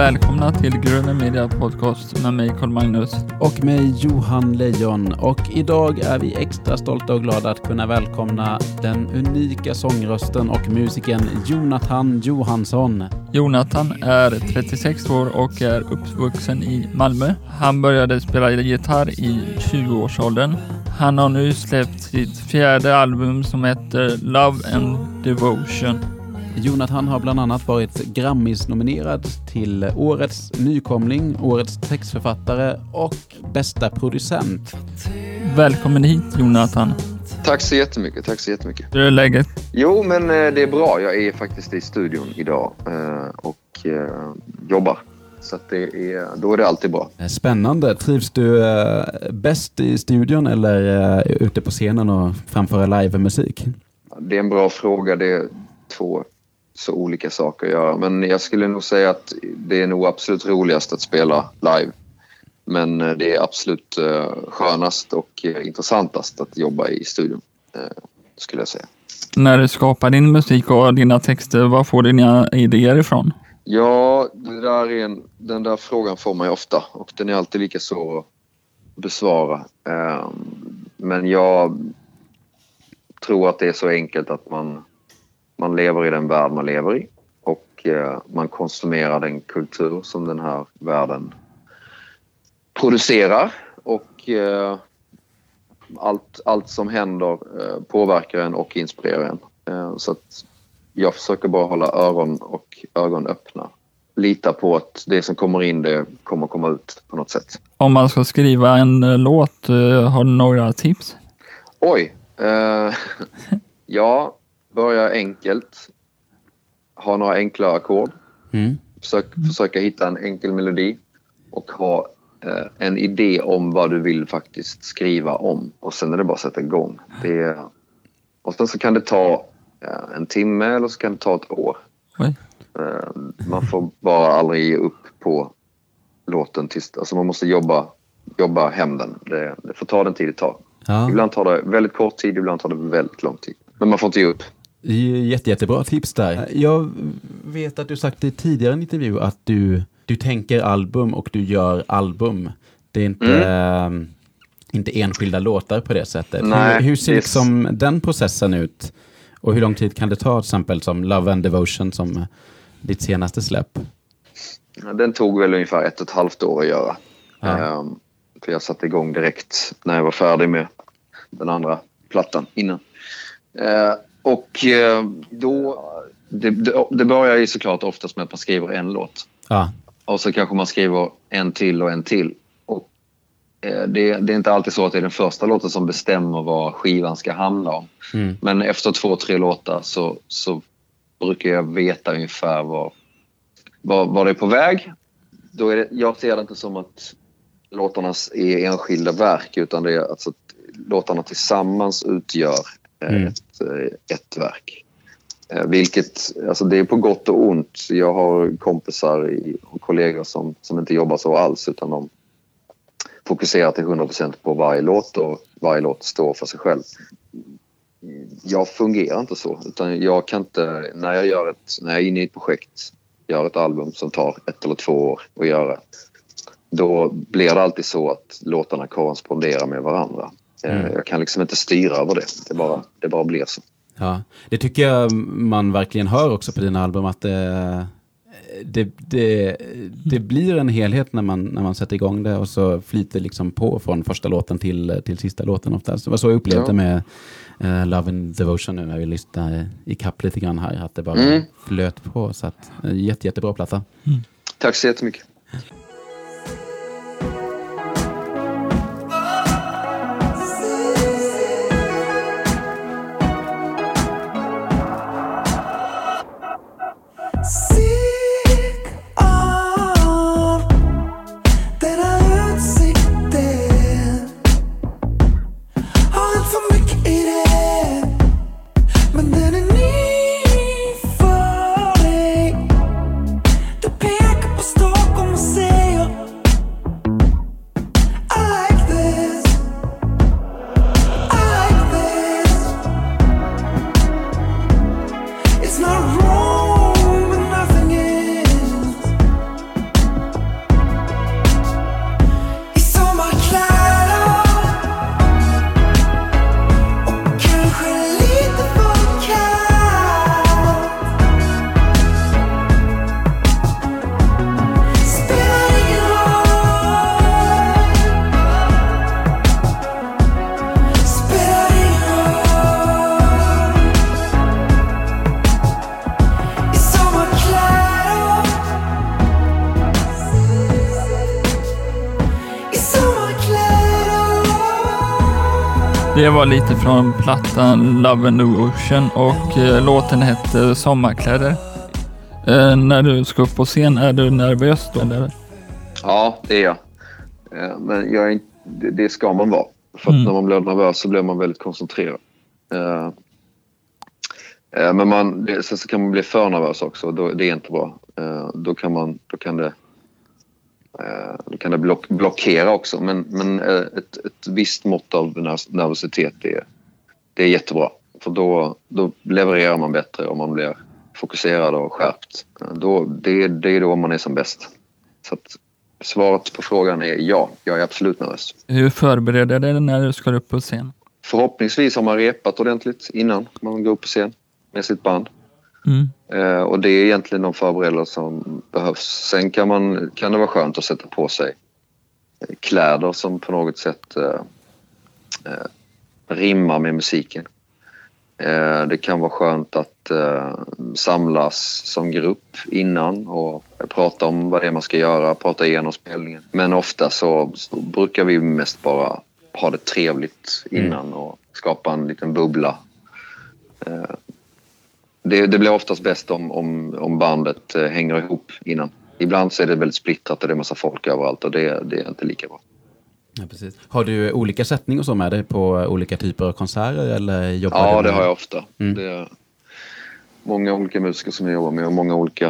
välkomna till Grunden Media Podcast med mig Carl Magnus. Och med Johan Lejon. Och idag är vi extra stolta och glada att kunna välkomna den unika sångrösten och musikern Jonathan Johansson. Jonathan är 36 år och är uppvuxen i Malmö. Han började spela gitarr i 20-årsåldern. Han har nu släppt sitt fjärde album som heter Love and Devotion. Jonathan har bland annat varit Grammis-nominerad till Årets nykomling, Årets textförfattare och Bästa producent. Välkommen hit Jonathan. Tack så jättemycket. Tack så jättemycket. Hur är läget? Jo, men eh, det är bra. Jag är faktiskt i studion idag eh, och eh, jobbar. Så att det är, då är det alltid bra. Spännande. Trivs du bäst i studion eller ute på scenen och framföra livemusik? Det är en bra fråga. Det är två så olika saker att göra. Men jag skulle nog säga att det är nog absolut roligast att spela live. Men det är absolut skönast och intressantast att jobba i studion, skulle jag säga. När du skapar din musik och dina texter, var får du dina idéer ifrån? Ja, det där är en, den där frågan får man ju ofta och den är alltid lika så att besvara. Ehm, men jag tror att det är så enkelt att man man lever i den värld man lever i och eh, man konsumerar den kultur som den här världen producerar. Och eh, allt, allt som händer eh, påverkar en och inspirerar en. så jag försöker bara hålla öron och ögon öppna. Lita på att det som kommer in, det kommer komma ut på något sätt. Om man ska skriva en låt, har du några tips? Oj! Eh, ja, börja enkelt. Ha några enkla ackord. Mm. Försök, försöka hitta en enkel melodi och ha eh, en idé om vad du vill faktiskt skriva om. Och sen är det bara att sätta igång. Det, och sen så kan det ta eh, en timme eller så kan det ta ett år. Eh, man får bara aldrig ge upp på låten. Tills, alltså man måste jobba, jobba hem den. Det, det får ta den tid det tar. Ja. Ibland tar det väldigt kort tid, ibland tar det väldigt lång tid. Men man får inte ge upp. Jätte, jättebra tips där. Jag vet att du sagt i tidigare en intervju att du, du tänker album och du gör album. Det är inte, mm. äh, inte enskilda låtar på det sättet. Nej, hur, hur ser liksom den processen ut? Och hur lång tid kan det ta till exempel som Love and Devotion som ditt senaste släpp? Den tog väl ungefär ett och ett halvt år att göra. Ja. Um, för jag satte igång direkt när jag var färdig med den andra plattan innan. Uh, och eh, då... Det, det, börjar ju såklart oftast med att man skriver en låt. Ja. Och så kanske man skriver en till och en till. Och eh, det, det, är inte alltid så att det är den första låten som bestämmer vad skivan ska handla om. Mm. Men efter två, tre låtar så, så brukar jag veta ungefär var, var, var det är på väg. Då är det, jag ser det inte som att låtarna är enskilda verk utan det är alltså att låtarna tillsammans utgör mm. ett, eh, ett verk. Eh, vilket, alltså det är på gott och ont. Jag har kompisar och kollegor som, som inte jobbar så alls utan de fokuserar till 100% på varje låt och varje låt står för sig själv. Jag fungerar inte så utan jag kan inte, när jag gör ett, när jag är inne i ett projekt, gör ett album som tar ett eller två år att göra då blir det alltid så att låtarna korresponderar med varandra. Eh, mm. Jag kan liksom inte styra över det. Det bara, det bara blir så. Ja, det tycker jag man verkligen hör också på dina album att det, det, det, det blir en helhet när man, när man sätter igång det och så flyter liksom på från första låten till, till sista låten oftast. Det var så jag upplevde ja. med uh, Love and Devotion nu när vi lyssnade i kapp lite grann här, att det bara mm. flöt på. Så att, jätte, jättebra platta. Mm. Tack så jättemycket. Det var lite från plattan Love and Ocean och eh, låten hette Sommarkläder. Eh, när du ska upp på scen, är du nervös då? Eller? Ja, det är jag. Eh, men jag är, inte- det, det ska man vara. För att Mm. när man blir nervös så blir man väldigt koncentrerad. Eh, eh, men man, det, sen så kan man bli för nervös också. Då, det är inte bra. Eh, då, kan man, då kan det, då kan det block, blockera också. Men, men eh, ett, ett visst mått av ner- nervositet är- det är jättebra. För då, då levererar man bättre och man blir fokuserad och skärpt. Eh, Då, det, det är då man är som bäst. Så att svaret på frågan är ja, jag är absolut nervös. Hur förbereder du dig när du ska upp på scen? Förhoppningsvis har man repat ordentligt innan man går upp på scen med sitt band. Mm. Eh, och det är egentligen de förberedelser som behövs. Sen kan, man, kan det vara skönt att sätta på sig eh, kläder som på något sätt eh, eh, rimmar med musiken. Eh, det kan vara skönt att eh, samlas som grupp innan och prata om vad det är man ska göra, prata igenom spelningen. Men ofta så, så brukar vi mest bara ha det trevligt innan och skapa en liten bubbla. Det, det blir oftast bäst om, om, om bandet eh, hänger ihop innan. Ibland så är det väldigt splittrat och det är massa folk överallt och det, det är inte lika bra. Ja, precis. Har du olika sättning och så med dig på olika typer av konserter? Eller jobbar Ja, du det med- har jag ofta. Mm. Det är många olika musiker som jag jobbar med och många olika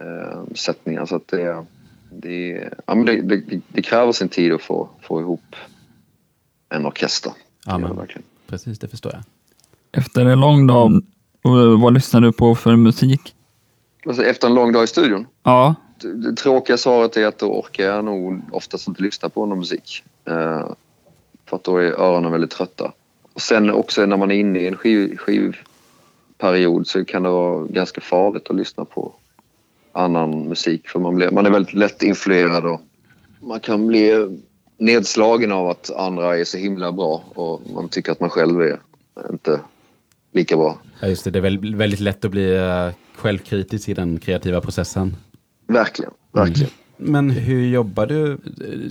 eh, sättningar. Så att det, det, ja, men det, det, det kräver sin tid att få, få ihop en orkester. Ja, men- det verkligen. Precis, det förstår jag. Efter en lång dag, och vad lyssnar du på för musik? Alltså, efter en lång dag i studion Ja, det, det tråkiga svaret är att då orkar jag nog oftast inte lyssna på någon musik. Eh, för att då är öronen väldigt trötta. Och sen också när man är inne i en skiv, skivperiod så kan det vara ganska farligt att lyssna på annan musik. För man, blir, man är väldigt lätt influerad och man kan bli nedslagen av att andra är så himla bra och man tycker att man själv är inte lika bra. Ja, just det. Det är väl- väldigt lätt att bli eh, självkritisk i den kreativa processen. Verkligen, verkligen. Men hur jobbar du?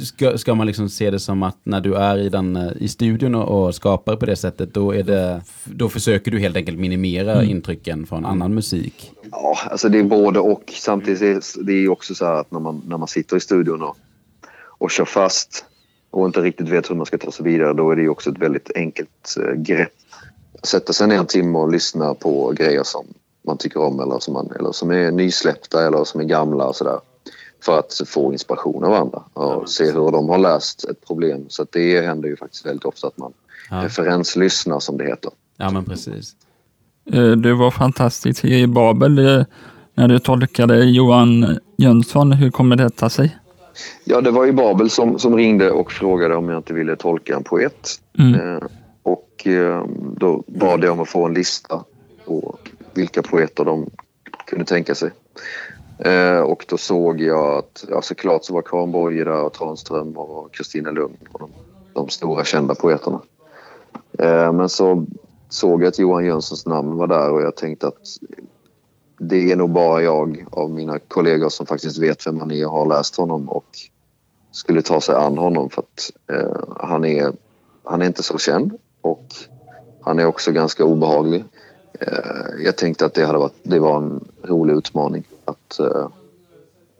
Ska, ska man liksom se det som att när du är i, den, eh, i studion och, och skapar på det sättet, då, det, då försöker du helt enkelt minimera intrycken från annan musik? Ja, alltså det är både och. Samtidigt är det också så här att när man, när man sitter i studion och, och kör fast och inte riktigt vet hur man ska ta sig vidare, då är det också ett väldigt enkelt eh, grepp. Sätta sig ner en timme och lyssna på grejer som man tycker om eller som, man, eller som är nysläppta eller som är gamla och sådär. För att få inspiration av andra och se hur de har löst ett problem. Så att det händer ju faktiskt väldigt ofta att man Ja. referenslyssnar som det heter. Ja, men precis. eh, du var fantastisk i Babel eh, när du tolkade Johan Jönsson. Hur kommer detta sig? Ja, det var ju Babel som, som ringde och frågade om jag inte ville tolka en poet. Mm. Eh, då bad jag om att få en lista på vilka poeter de kunde tänka sig. Eh, och då såg jag att ja, såklart så var Karin Boye där och Tranström och Kristina Lugn och de, de stora kända poeterna. Eh, men så såg jag att Johan Jönssons namn var där och jag tänkte att det är nog bara jag av mina kollegor som faktiskt vet vem han är och har läst honom och skulle ta sig an honom för att eh, han, är, han är inte så känd och han är också ganska obehaglig. Eh, jag tänkte att det, hade varit, det var en rolig utmaning att, eh,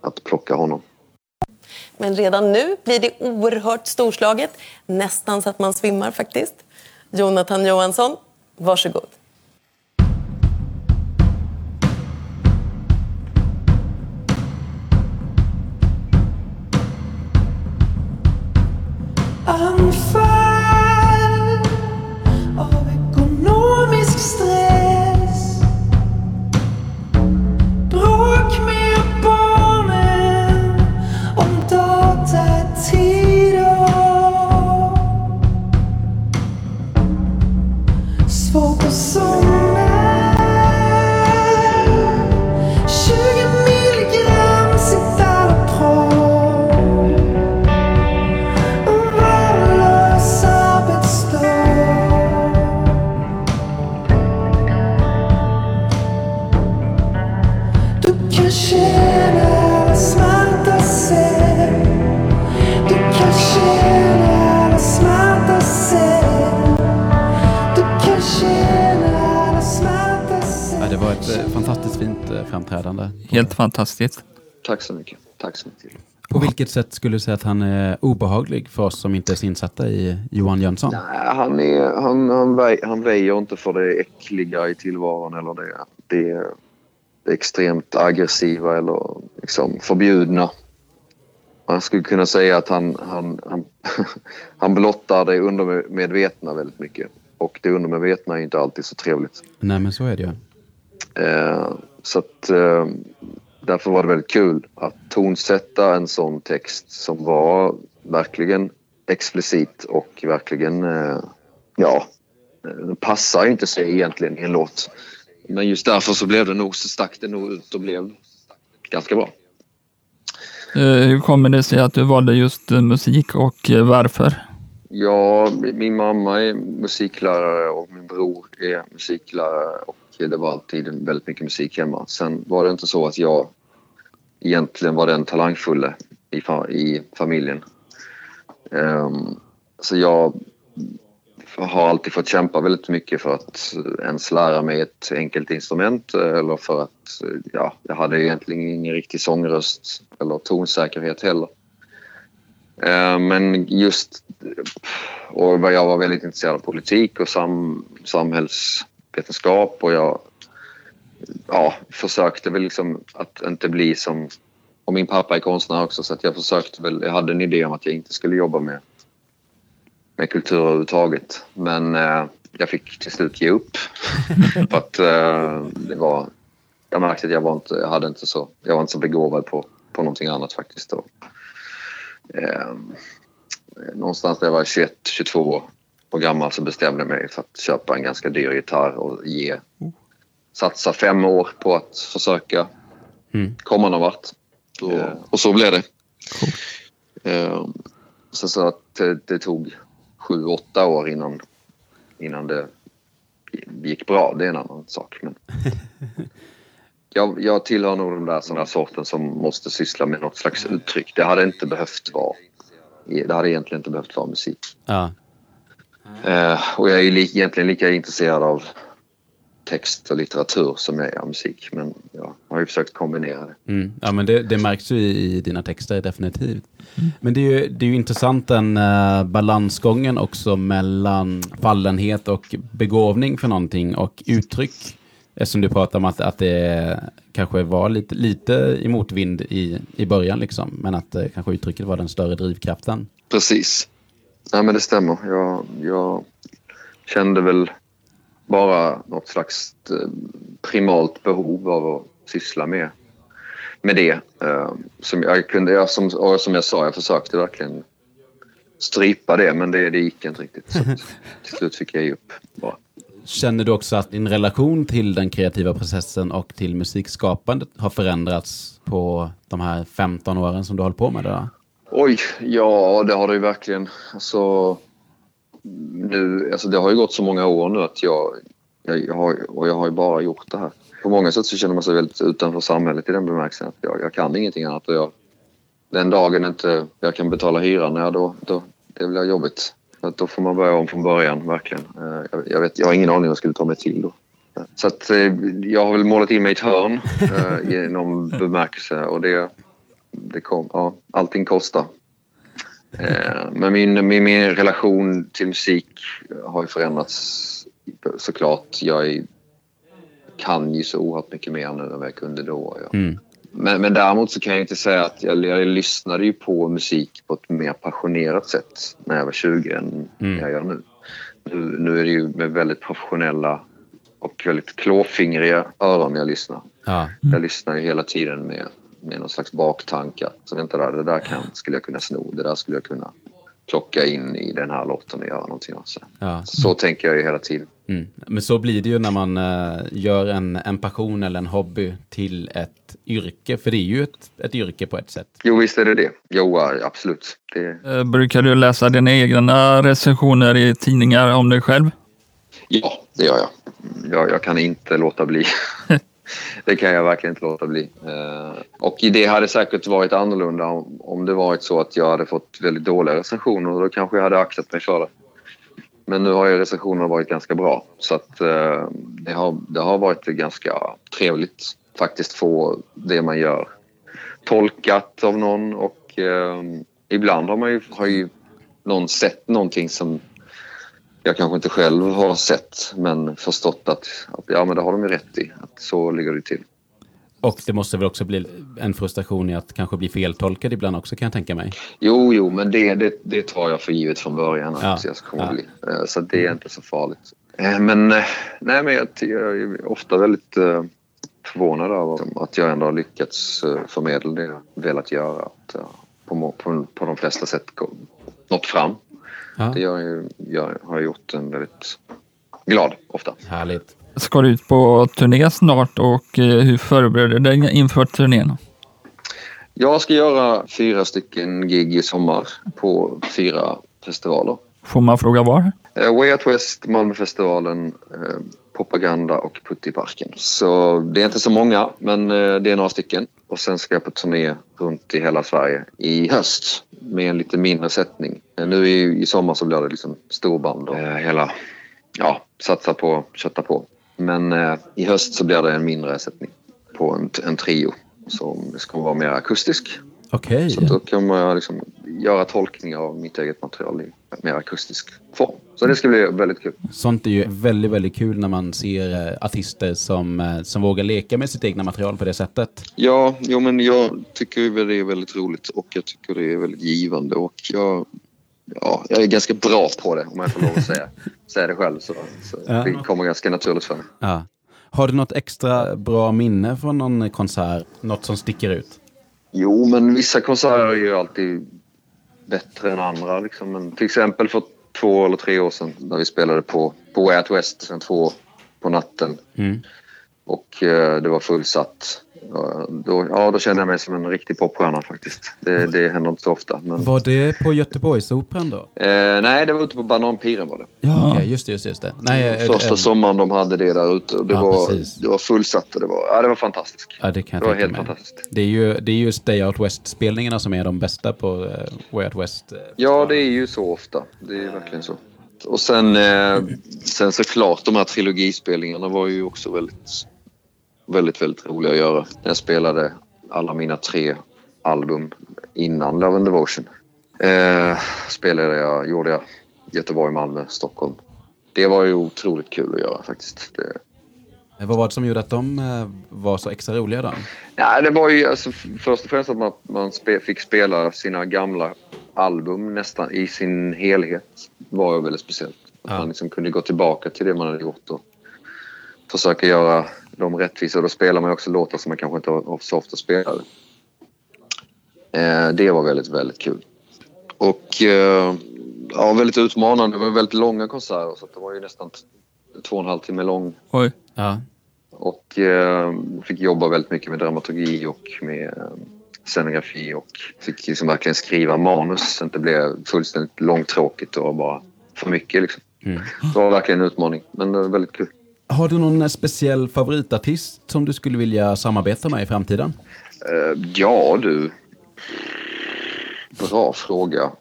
att plocka honom. Men redan nu blir det oerhört storslaget. Nästan så att man svimmar faktiskt. Jonathan Johansson, varsågod. Helt fantastiskt. Tack så mycket. Tack så mycket. På vilket sätt skulle du säga att han är obehaglig för oss som inte är så insatta i Johan Jönsson? Nej, han, är, han, han, väj, han väjer inte för det äckliga i tillvaron eller det, det, det extremt aggressiva eller liksom förbjudna. Man skulle kunna säga att han, han, han, han blottar det undermedvetna väldigt mycket. Och det undermedvetna är inte alltid så trevligt. Nej, men så är det ju. Eh, så att eh, därför var det väldigt kul att tonsätta en sån text som var verkligen explicit och verkligen, eh, ja, den passar ju inte sig egentligen i en låt. Men just därför så blev det nog, så stack det nog ut och blev ganska bra. Eh, Hur kommer det sig att du valde just eh, musik och eh, varför? Ja, min mamma är musiklärare och min bror är musiklärare och det var alltid väldigt mycket musik hemma. Sen var det inte så att jag egentligen var den talangfulle i, fa- i familjen. Um, så jag har alltid fått kämpa väldigt mycket för att ens lära mig ett enkelt instrument eller för att ja, jag hade egentligen ingen riktig sångröst eller tonsäkerhet heller. Ehm, men just... Och jag var väldigt intresserad av politik och sam, samhällsvetenskap och jag ja, försökte väl liksom att inte bli som... Och min pappa är konstnär också så att jag försökte väl... Jag hade en idé om att jag inte skulle jobba med, med kultur överhuvudtaget. Men eh, jag fick till slut ge upp. för att eh, det var... Jag märkte att jag var inte, jag hade inte så, jag var inte så begåvad på, på någonting annat faktiskt. Då. Eh, någonstans när jag var 21-22 år år gammal så bestämde jag mig för att köpa en ganska dyr gitarr och ge, satsa fem år på att försöka Mm. komma någon vart. Eh, och så blev det. Eh, så, så att det, det tog sju, åtta år innan, innan det gick bra. Det är en annan sak. Men jag, jag tillhör nog den där, där sorten som måste syssla med något slags uttryck. Det hade inte behövt vara. Det hade egentligen inte behövt vara musik. Ja. Eh, och jag är ju li- egentligen lika intresserad av text och litteratur som jag är av musik. Men jag har ju försökt kombinera det. Mm. Ja, men det, det märks ju i, dina texter definitivt. Men det är ju, det är ju intressant den uh, balansgången också mellan fallenhet och begåvning för någonting och uttryck. Eftersom du pratar om att, att det kanske var lite, lite i motvind i, i början, liksom, men att uh, kanske uttrycket var den större drivkraften. Precis. Nej, men det stämmer. Jag, jag kände väl bara något slags eh, primalt behov av att syssla med, med det. Eh, som jag kunde, jag, som, och som jag sa, jag försökte verkligen strypa det, men det, det gick inte riktigt. Så till slut fick jag ge upp bara. Känner du också att din relation till den kreativa processen och till musikskapandet har förändrats på de här 15 åren som du har hållit på med det? Då? Oj, ja det har det ju verkligen. Alltså, nu, alltså det har ju gått så många år nu att jag, jag, har, och jag har ju bara gjort det här. På många sätt så känner man sig väldigt utanför samhället i den bemärkelsen att jag, jag kan ingenting annat. Och jag, den dagen inte jag kan betala hyran, ja, då, då, det blir jobbigt. För då får man börja om från början, verkligen. Eh, Jag, jag, vet, jag har ingen aning vad jag skulle ta mig till då. Så att eh, jag har väl målat in mig i ett hörn eh, i någon bemärkelse och det, det kom, ja, allting kostar. Eh, men min, min, min relation till musik har ju förändrats såklart. Jag kan ju så oerhört mycket mer nu än vad jag kunde då. Ja. Mm. Men, men däremot så kan jag inte säga att jag, jag lyssnade ju på musik på ett mer passionerat sätt när jag var 20 än Mm. jag gör nu. nu. Nu är det ju med väldigt professionella och väldigt klåfingriga öron jag lyssnar. Ja. Jag lyssnar ju hela tiden med, med någon slags baktankar. Så vänta där, det där kan, skulle jag kunna sno. Det där skulle jag kunna plocka in i den här låten och göra någonting av. Så, Ja. så tänker jag ju hela tiden. Mm. Men så blir det ju när man eh, gör en, en passion eller en hobby till ett yrke. För det är ju ett, ett yrke på ett sätt. Jo, visst är det det. Jo, absolut. Det, Eh, Brukar du läsa dina egna recensioner i tidningar om dig själv? Ja, det gör jag. Jag, jag kan inte låta bli. det kan jag verkligen inte låta bli. Eh, och det hade säkert varit annorlunda om, det varit så att jag hade fått väldigt dåliga recensioner. Då kanske jag hade aktat mig för det. Men nu har ju recensionerna varit ganska bra. Så att eh, det, har, det har varit ganska trevligt faktiskt få det man gör tolkat av någon och eh, ibland har man ju, har ju någon sett någonting som jag kanske inte själv har sett men förstått att, att ja men det har de ju rätt i. Att så ligger det till. Och det måste väl också bli en frustration i att kanske bli feltolkad ibland också kan jag tänka mig. Jo, jo, men det, det, det tar jag för givet från början att Ja, jag ska komma ja. bli. Eh, Så det är inte så farligt. Eh, Men, eh, nej, men jag, jag är ofta väldigt förvånad över att jag ändå har lyckats förmedla det jag velat göra. Att jag på, på, på de flesta sätt nått fram. Ja, Det gör ju, jag har gjort en väldigt glad ofta. härligt. Ska du ut på turné snart och eh, hur förbereder du dig inför turnén? Jag ska göra fyra stycken gig i sommar på fyra festivaler. Får man fråga var? Eh, Way Out West, Malmöfestivalen, eh, Propaganda och Puttiparken. Så det är inte så många, men det är några stycken. Och sen ska jag på turné runt i hela Sverige i höst med en lite mindre sättning. Eh, Nu i, i sommar så blir det liksom storband och eh, hela, ja, satsa på, kötta på. Men eh, i höst så blir det en mindre sättning på en, en trio som ska vara mer akustisk. Okej. Så då kan man liksom göra tolkningar av mitt eget material i mer akustisk form. Så det ska bli väldigt kul. Sånt är ju väldigt, väldigt kul när man ser eh, artister som, eh, som vågar leka med sitt egna material på det sättet. Ja, jo, men jag tycker det är väldigt roligt och jag tycker det är väldigt givande och jag, ja, jag är ganska bra på det om jag får lov att säga, säga det själv. Så, så Ja. det kommer ganska naturligt för mig. Ja. Har du något extra bra minne från någon konsert? Något som sticker ut? Jo, men vissa konserter är ju alltid bättre än andra. Liksom. Men till exempel för två eller tre år sedan när vi spelade på, på Way Out West sen två på natten Mm. och eh, det var fullsatt. Ja, Då, ja, då kände jag mig som en riktig popstjärna faktiskt. Det, det händer inte så ofta. Men, Var det på Göteborgsoperan då? eh, nej, det var ute på Bananpiren var det. Ja, okej, just det, just det. Just det. Nej, eh, Första eh, sommaren de hade det där ute. Det, Ja, var, precis. det var fullsatt och det var, ja, det var fantastiskt. Ja, det kan jag Det var helt mig. fantastiskt. Det är ju, det är ju Stay Out West-spelningarna som är de bästa på uh, Way Out West. eh, Ja, det är ju så ofta. Det är verkligen så. Och sen, eh, sen såklart, de här trilogispelningarna var ju också väldigt, väldigt, väldigt roliga att göra. Jag spelade alla mina tre album innan Love and Devotion. Eh, spelade jag, gjorde jag Göteborg, Malmö, Stockholm. Det var ju otroligt kul att göra faktiskt. Det, Vad var det som gjorde att de eh, var så extra roliga då? Ja, det var ju alltså, först och främst att man, man spe, fick spela sina gamla album nästan i sin helhet. var ju väldigt speciellt. Att Ja. man liksom kunde gå tillbaka till det man hade gjort och försöka göra dem rättvisa. Och då spelar man också låtar som man kanske inte har så ofta spelade. Eh, det var väldigt, väldigt kul. Och eh, ja, väldigt utmanande. Det var väldigt långa konserter så det var ju nästan två och en halv timme lång Oj. Ja. och eh, fick jobba väldigt mycket med dramaturgi och med eh, scenografi och fick liksom verkligen skriva manus så det inte blev fullständigt långtråkigt och bara för mycket. Liksom. Mm. Det var verkligen en utmaning, men det var väldigt kul. Har du någon eh, speciell favoritartist som du skulle vilja samarbeta med i framtiden? Eh, ja du, bra fråga.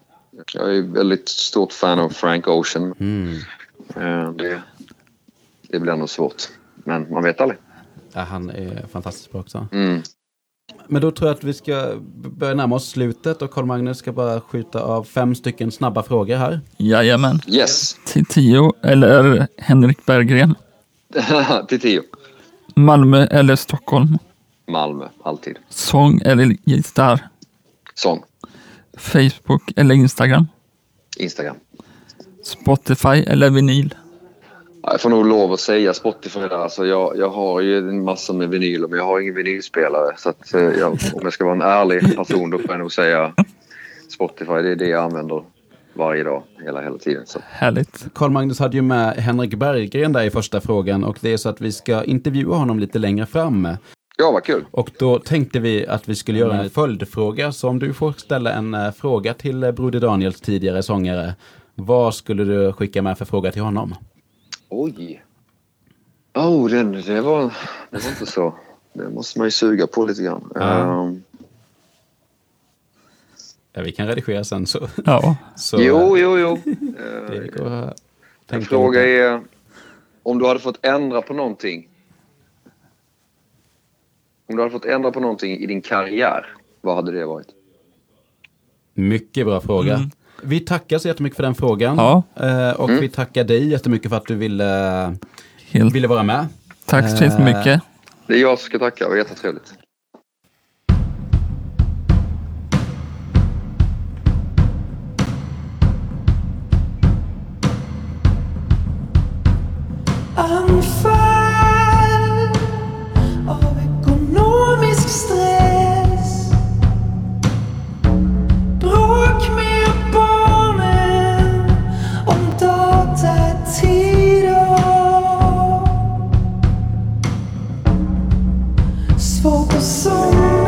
Jag är väldigt stort fan av Frank Ocean. Mm. Eh, det, det blir nog svårt, men man vet aldrig. Ja, han är fantastisk bra också. Mm. Men då tror jag att vi ska börja närma oss slutet och Carl Magnus ska bara skjuta av fem stycken snabba frågor här. Jajamän. Yes, Till tio eller Henrik Berggren. till tio. Malmö eller Stockholm. Malmö, alltid. Sång eller gitarr. Sång. Facebook eller Instagram. Instagram. Spotify eller vinyl. Ja, Jag får nog lov att säga Spotify där. Alltså jag, jag har ju en massa med vinyler men jag har ingen vinylspelare. Så eh, jag, om jag ska vara en ärlig person då får jag nog säga Spotify. Det är det jag använder varje dag, hela, hela tiden. Så. Härligt. Carl Magnus hade ju med Henrik Berggren där i första frågan och det är så att vi ska intervjua honom lite längre fram. Ja, vad kul. Och då tänkte vi att vi skulle göra en följdfråga. Så om du får ställa en eh, fråga till eh, Broder Daniels tidigare sångare. Vad skulle du skicka med för fråga till honom? Oj. Oh, den, det, var, det var inte så. Det måste man ju suga på lite grann. Ja. Ehm, Ja, vi kan redigera sen så. Ja, så jo, jo, jo. Eh, En fråga är om du hade fått ändra på någonting. Om du hade fått ändra på någonting i din karriär, vad hade det varit? Mycket bra fråga. Mm. Vi tackar så jättemycket för den frågan. Ja. Eh, och vi tackar dig jättemycket för att du ville, Helt. ville vara med. Tack så Eh, mycket. Det är jag som ska tacka, det var jättetrevligt. Svårt att